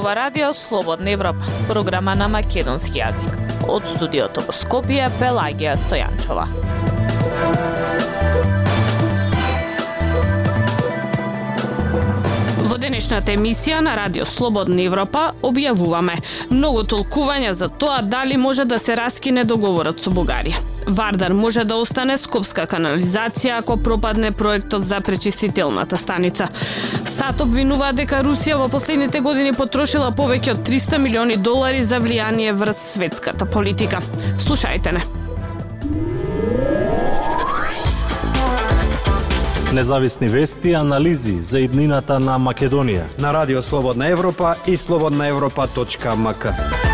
ова радио Слободна Европа, програма на македонски јазик. Од студиото во Скопје, Пелагија Стојанчова. Во денешната емисија на Радио Слободна Европа објавуваме многу толкувања за тоа дали може да се раскине договорот со Бугарија. Вардар може да остане скопска канализација ако пропадне проектот за пречистителната станица. САД обвинува дека Русија во последните години потрошила повеќе од 300 милиони долари за влијание врз светската политика. Слушајте не. Независни вести и анализи за иднината на Македонија на Радио Слободна Европа и слободнаевропа.мк.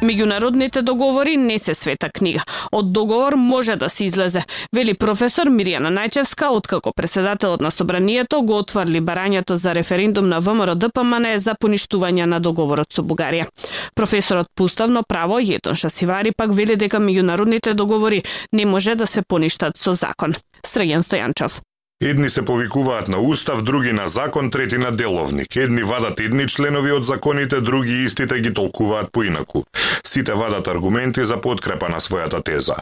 Меѓународните договори не се света книга. Од договор може да се излезе, вели професор Миријана Најчевска, откако председателот на собранието го отварли барањето за референдум на ВМРО ДПМН за поништување на договорот со Бугарија. Професорот по уставно право Јетон Шасивари пак вели дека меѓународните договори не може да се поништат со закон. Срејан Стојанчов. Едни се повикуваат на устав, други на закон, трети на деловник. Едни вадат едни членови од законите, други истите ги толкуваат поинаку. Сите вадат аргументи за подкрепа на својата теза.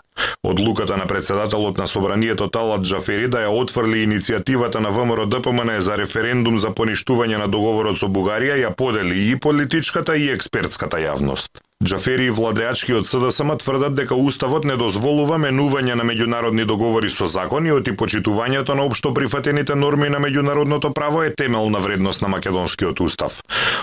Одлуката на председателот на собранието Талат Джафери да ја отфрли иницијативата на ВМРО ДПМН за референдум за поништување на договорот со Бугарија ја подели и политичката и експертската јавност. Джафери и владеачки од СДСМ тврдат дека Уставот не дозволува менување на меѓународни договори со закониот и почитувањето на општо прифатените норми на меѓународното право е темелна вредност на македонскиот устав.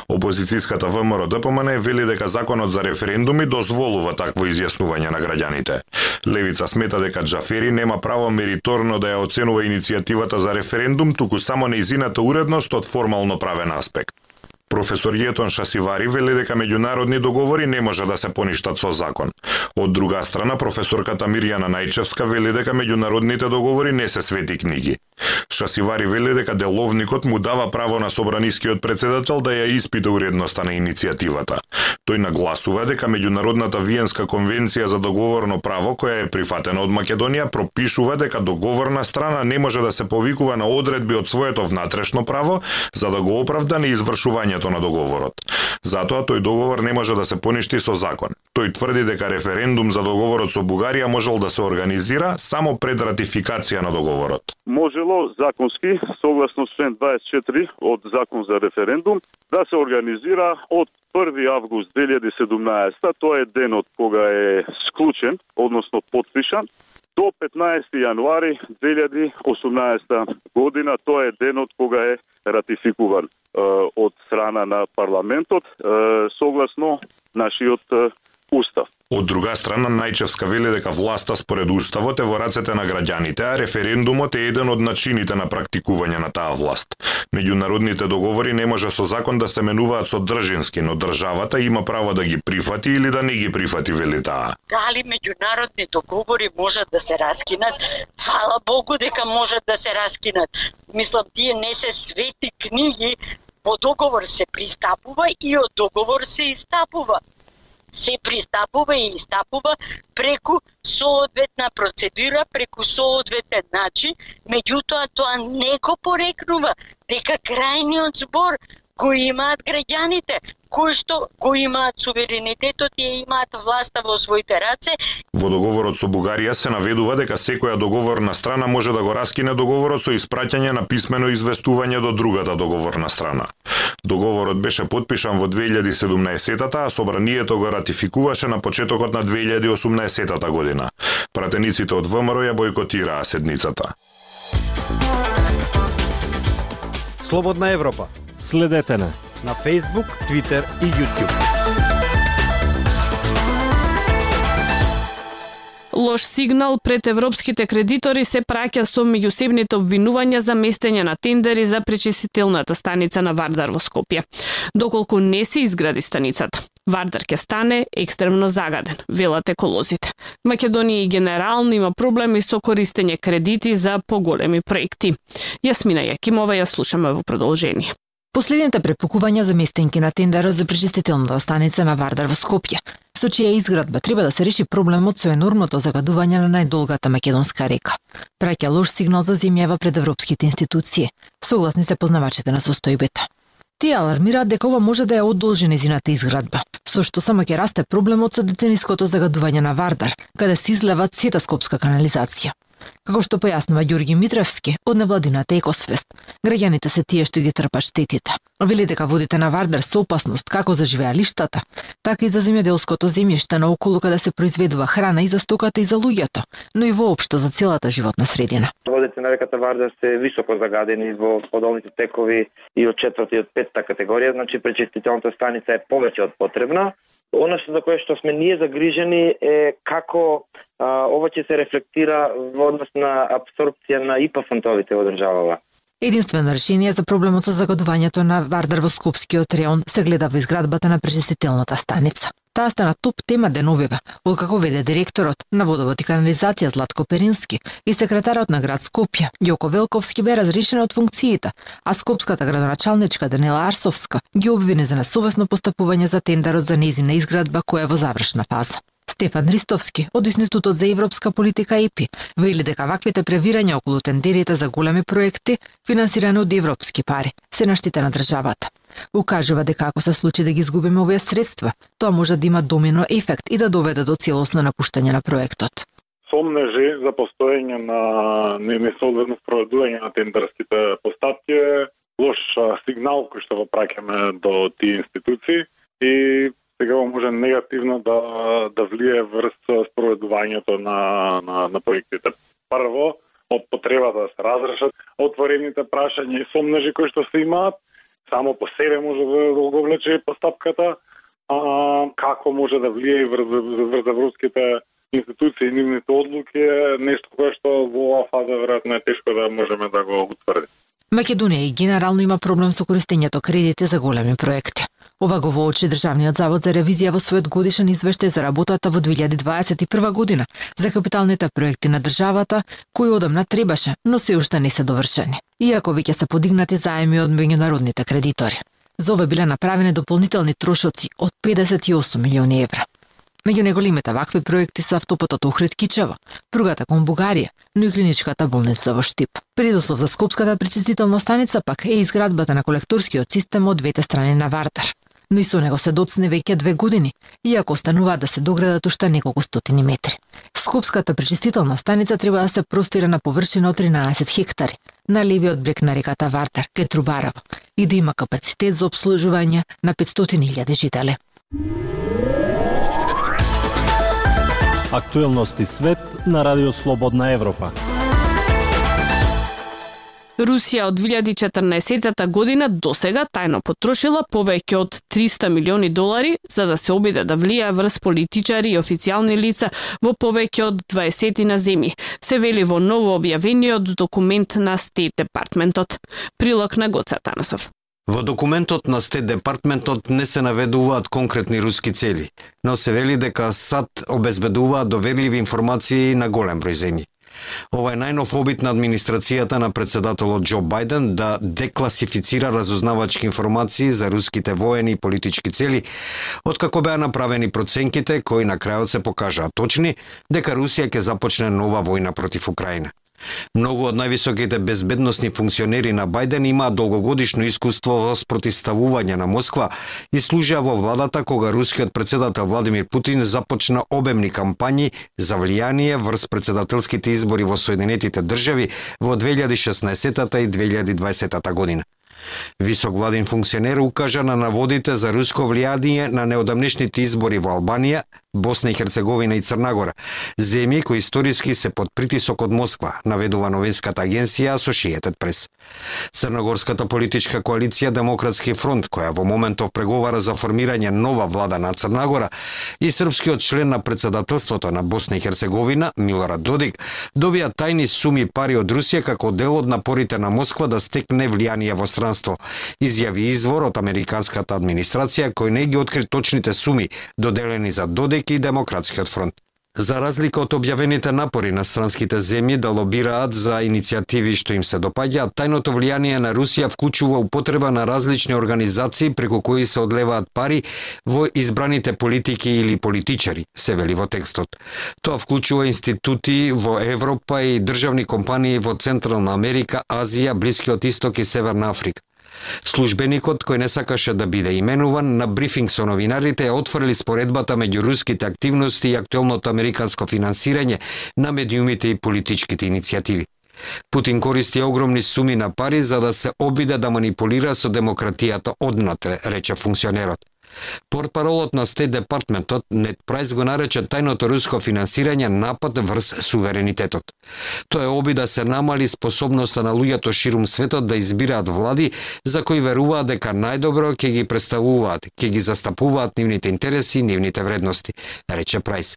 Опозицијската ВМРО ДПМН вели дека законот за референдуми дозволува такво изјаснување на граѓаните. Левица смета дека Джафери нема право мериторно да ја оценува иницијативата за референдум, туку само неизината уредност од формално правен аспект. Професор Јетон Шасивари вели дека меѓународни договори не може да се поништат со закон. Од друга страна, професорката Мирјана Најчевска вели дека меѓународните договори не се свети книги. Шасивари вели дека деловникот му дава право на собранискиот председател да ја испита уредноста на иницијативата. Тој нагласува дека меѓународната Виенска конвенција за договорно право, која е прифатена од Македонија, пропишува дека договорна страна не може да се повикува на одредби од своето внатрешно право за да го оправда неизвршувањето на договорот. Затоа тој договор не може да се поништи со закон. Тој тврди дека референдум за договорот со Бугарија можел да се организира само пред ратификација на договорот. Можело законски, согласно член 24 од Закон за референдум, да се организира од 1 август 2017, тоа е денот кога е склучен, односно подпишан, до 15 јануари 2018 година, тоа е денот кога е ратификуван од страна на парламентот согласно нашиот устав. Од друга страна, Најчевска вели дека власта според уставот е во рацете на граѓаните, а референдумот е еден од начините на практикување на таа власт. Меѓународните договори не може со закон да се менуваат со држински, но државата има право да ги прифати или да не ги прифати, вели таа. Дали меѓународни договори можат да се раскинат? Фала Богу дека можат да се раскинат. Мислам, тие не се свети книги, во договор се пристапува и од договор се истапува се пристапува и истапува преку соодветна процедура, преку соодветен начин, меѓутоа тоа не го порекнува дека крајниот збор го имаат граѓаните, кои што го имаат суверенитетот и имаат власта во своите раце. Во договорот со Бугарија се наведува дека секоја договорна страна може да го раскине договорот со испраќање на писмено известување до другата договорна страна. Договорот беше подпишан во 2017-та, а собранието го ратификуваше на почетокот на 2018 година. Пратениците од ВМРО ја бойкотираа седницата. Слободна Европа Следете на на Facebook, Twitter и YouTube. Лош сигнал пред европските кредитори се праќа со меѓусебните обвинувања за местење на тендери за пречистителната станица на Вардар во Скопје. Доколку не се изгради станицата, Вардар ќе стане екстремно загаден, велат еколозите. Македонија и генерално има проблеми со користење кредити за поголеми проекти. Јасмина Јакимова ја слушаме во продолжение. Последните препукувања за местенки на тендерот за пречистителната станица на Вардар во Скопје, со чија изградба треба да се реши проблемот со енормното загадување на најдолгата македонска река. Праќа лош сигнал за земјава пред европските институции. Согласни се познавачите на состојбата. Тие алармираат дека ова може да ја одолжи незината изградба, со што само ќе расте проблемот со децениското загадување на Вардар, каде се излева сета скопска канализација. Како што појаснува Ѓурги Митревски од невладината Екосвест, граѓаните се тие што ги трпат штетите. Вели дека водите на Вардар се опасност како за живеалиштата, така и за земјоделското земјиште наоколу каде се произведува храна и за стоката и за луѓето, но и воопшто за целата животна средина. Водите на реката Вардар се високо загадени во подолните текови и од четврта и од петта категорија, значи пречистителната станица е повеќе од потребна Оно што за кое што сме ние загрижени е како а, ова ќе се рефлектира во однос на абсорбција на ИПА фондовите во државава. Единствено решение за проблемот со загадувањето на Вардар во Скопскиот реон се гледа во изградбата на пречистителната станица. Таа стана топ тема деновива, откако веде директорот на водовод и канализација Златко Перински и секретарот на град Скопје Јоко Велковски бе разрешен од функциите, а скопската градоначалничка Данила Арсовска ги обвини за несовесно постапување за тендерот за незина изградба која е во завршна фаза. Стефан Ристовски од Институтот за европска политика ЕПИ вели дека ваквите превирања околу тендерите за големи проекти финансирани од европски пари се на штита на државата. Укажува дека ако се случи да ги изгубиме овие средства, тоа може да има домино ефект и да доведе до целосно напуштање на проектот. Сомнежи за постоење на несоодветно спроведување на тендерските постапки е лош сигнал кој што го праќаме до тие институции и сега може негативно да да влие врз спроведувањето на на на проектите. Прво, од потребата да се разрешат отворените прашања и сомнежи кои што се имаат, само по себе може да, да долговлече постапката, а како може да влие врз, врз европските институции и нивните одлуки е нешто кое што во оваа фаза веројатно е тешко да можеме да го утврдиме. Македонија и генерално има проблем со користењето кредити за големи проекти. Ова го воочи Државниот завод за ревизија во својот годишен извештај за работата во 2021 година за капиталните проекти на државата, кои одамна требаше, но се уште не се довршени, иако веќе се подигнати заеми од меѓународните кредитори. За ова биле направени дополнителни трошоци од 58 милиони евра. Меѓу неголимите вакви проекти се автопатот Охрид Кичево, пругата кон Бугарија, но и клиничката болница во Штип. Предуслов за Скопската пречистителна станица пак е изградбата на колекторскиот систем од двете страни на Вардар но и со него се доцне веќе две години, иако остануваат да се доградат уште неколку стотини метри. Скопската пречистителна станица треба да се простира на површина од 13 хектари, на левиот брег на реката Вартар, ке Трубарава, и да има капацитет за обслужување на 500.000 жители. Актуелности свет на Радио Слободна Европа. Русија од 2014 година до сега тајно потрошила повеќе од 300 милиони долари за да се обиде да влијае врз политичари и официјални лица во повеќе од 20 на земји, се вели во ново објавениот документ на Стейт Департментот. Прилог на Гоца Танасов. Во документот на Стет Департментот не се наведуваат конкретни руски цели, но се вели дека САД обезбедуваат доверливи информации на голем број земји. Ова е најнов обид на администрацијата на председателот Џо Бајден да декласифицира разузнавачки информации за руските воени и политички цели, откако беа направени проценките кои на крајот се покажаа точни дека Русија ќе започне нова војна против Украина. Многу од највисоките безбедносни функционери на Бајден имаат долгогодишно искуство во спротиставување на Москва и служеа во владата кога рускиот председател Владимир Путин започна обемни кампањи за влијание врз председателските избори во Соединетите држави во 2016 и 2020 година. Висок владин функционер укажа на наводите за руско влијание на неодамнешните избори во Албанија, Босна и Херцеговина и Црнагора, земји кои историски се под притисок од Москва, наведува новинската агенција Associated Press. Црногорската политичка коалиција Демократски фронт, која во моментов преговара за формирање нова влада на Црнагора, и српскиот член на председателството на Босна и Херцеговина, Милорад Додик, добија тајни суми пари од Русија како дел од напорите на Москва да стекне влијание во странство, изјави извор од американската администрација кој не ги откри точните суми доделени за Додик и Демократскиот фронт. За разлика од објавените напори на странските земји да лобираат за иницијативи што им се допаѓаат, тајното влијание на Русија вклучува употреба на различни организации преку кои се одлеваат пари во избраните политики или политичари, се вели во текстот. Тоа вклучува институти во Европа и државни компании во Централна Америка, Азија, Блискиот Исток и Северна Африка. Службеникот кој не сакаше да биде именуван на брифинг со новинарите отфрли споредбата меѓу руските активности и актуелното американско финансирање на медиумите и политичките иницијативи. Путин користи огромни суми на пари за да се обиде да манипулира со демократијата однатре, рече функционерот. Портпаролот на Стейт Департментот Нет Прайс го нарече тајното руско финансирање напад врз суверенитетот. Тоа е оби да се намали способноста на луѓето ширум светот да избираат влади за кои веруваат дека најдобро ќе ги представуваат, ќе ги застапуваат нивните интереси и нивните вредности, рече Прайс.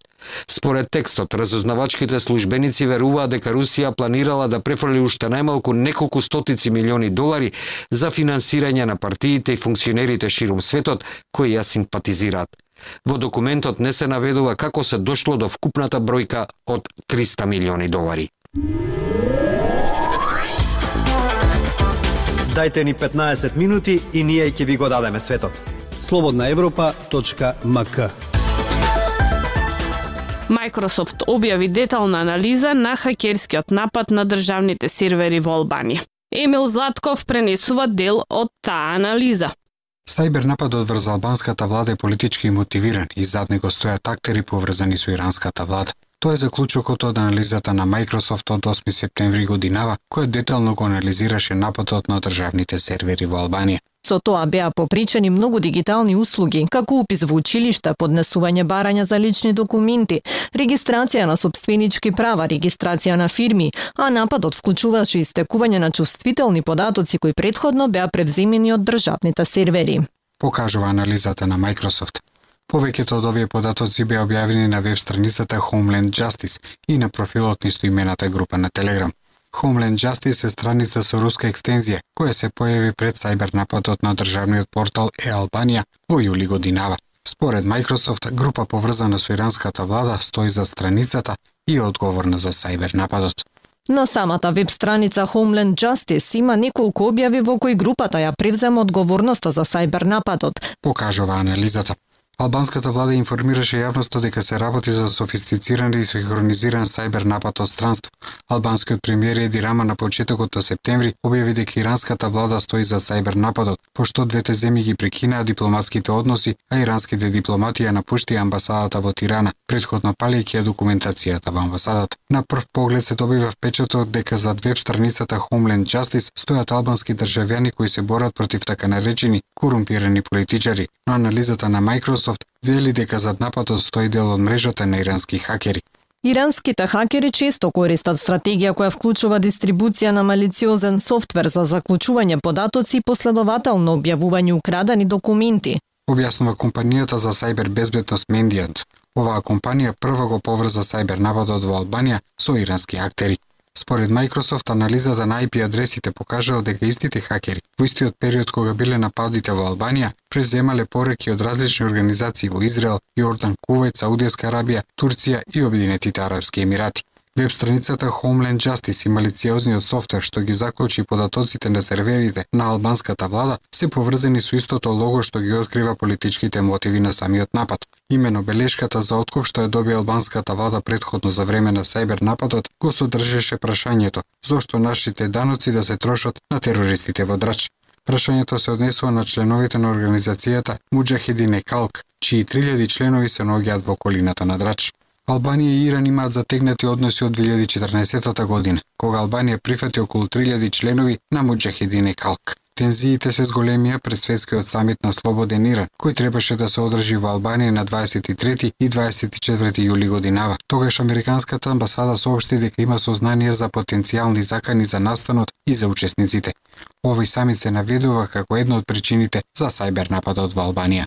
Според текстот, разузнавачките службеници веруваат дека Русија планирала да префрли уште најмалку неколку стотици милиони долари за финансирање на партиите и функционерите ширум светот кои ја симпатизираат. Во документот не се наведува како се дошло до вкупната бројка од 300 милиони долари. Дайте ни 15 минути и ние ќе ви го дадеме светот. Слободна Европа.мк Microsoft објави детална анализа на хакерскиот напад на државните сервери во Албанија. Емил Златков пренесува дел од таа анализа. Сајбер нападот врз албанската влада е политички мотивиран и зад него стојат актери поврзани со иранската влада. Тоа е заклучокот од анализата на Microsoft од 8 септември годинава, кој детално го анализираше нападот на државните сервери во Албанија. Со тоа беа попричани многу дигитални услуги, како упис во училишта, поднесување барања за лични документи, регистрација на собственички права, регистрација на фирми, а нападот вклучуваше истекување на чувствителни податоци кои предходно беа превземени од државните сервери. Покажува анализата на Microsoft. Повеќето од овие податоци беа објавени на веб страницата Homeland Justice и на профилот на имената група на Telegram. Homeland Justice е страница со руска екстензија, која се појави пред сајбер нападот на државниот портал е Албанија во јули годинава. Според Microsoft, група поврзана со иранската влада стои за страницата и е одговорна за сајбер нападот. На самата веб страница Homeland Justice има неколку објави во кои групата ја превзема одговорноста за сајбер нападот. Покажува анализата. Албанската влада информираше јавноста дека се работи за софистициран и синхронизиран сајбер напад од странство. Албанскиот премиер Еди Рама на почетокот на септември објави дека иранската влада стои за сајбер нападот, пошто двете земји ги прекинаа дипломатските односи, а иранските дипломати ја напуштија амбасадата во Тирана, предходно палејќи ја документацијата во амбасадата. На прв поглед се добива впечаток дека зад веб страницата Homeland Justice стојат албански државјани кои се борат против така наречени корумпирани политичари, но анализата на Microsoft Microsoft вели дека зад нападот стои дел од мрежата на ирански хакери. Иранските хакери често користат стратегија која вклучува дистрибуција на малициозен софтвер за заклучување податоци и последователно објавување украдени документи. Објаснува компанијата за сајбер безбедност Мендијант. Оваа компанија прва го поврза сајбер нападот во Албанија со ирански актери. Според Microsoft, анализата на IP адресите покажала дека истите хакери во истиот период кога биле нападите во Албанија, преземале пореки од различни организации во Израел, Јордан, Кувајт, Саудијска Арабија, Турција и Обединетите Арабски Емирати. Веб страницата Homeland Justice и малициозниот софтвер што ги заклучи податоците на серверите на албанската влада се поврзани со истото лого што ги открива политичките мотиви на самиот напад. Имено белешката за откуп што ја доби албанската влада предходно за време на сајбер нападот го содржеше прашањето зошто нашите даноци да се трошат на терористите во Драч. Прашањето се однесува на членовите на организацијата Муджахидине Калк, чии 3000 членови се наоѓаат во околината на Драч. Албанија и Иран имаат затегнати односи од 2014 година, кога Албанија прифати околу 3000 членови на Муджахидине Калк. Тензиите се зголемија пред светскиот самит на Слободен Иран, кој требаше да се одржи во Албанија на 23 и 24 јули годинава. Тогаш Американската амбасада соопшти дека има сознание за потенцијални закани за настанот и за учесниците. Овој самит се наведува како една од причините за сајбер нападот во Албанија.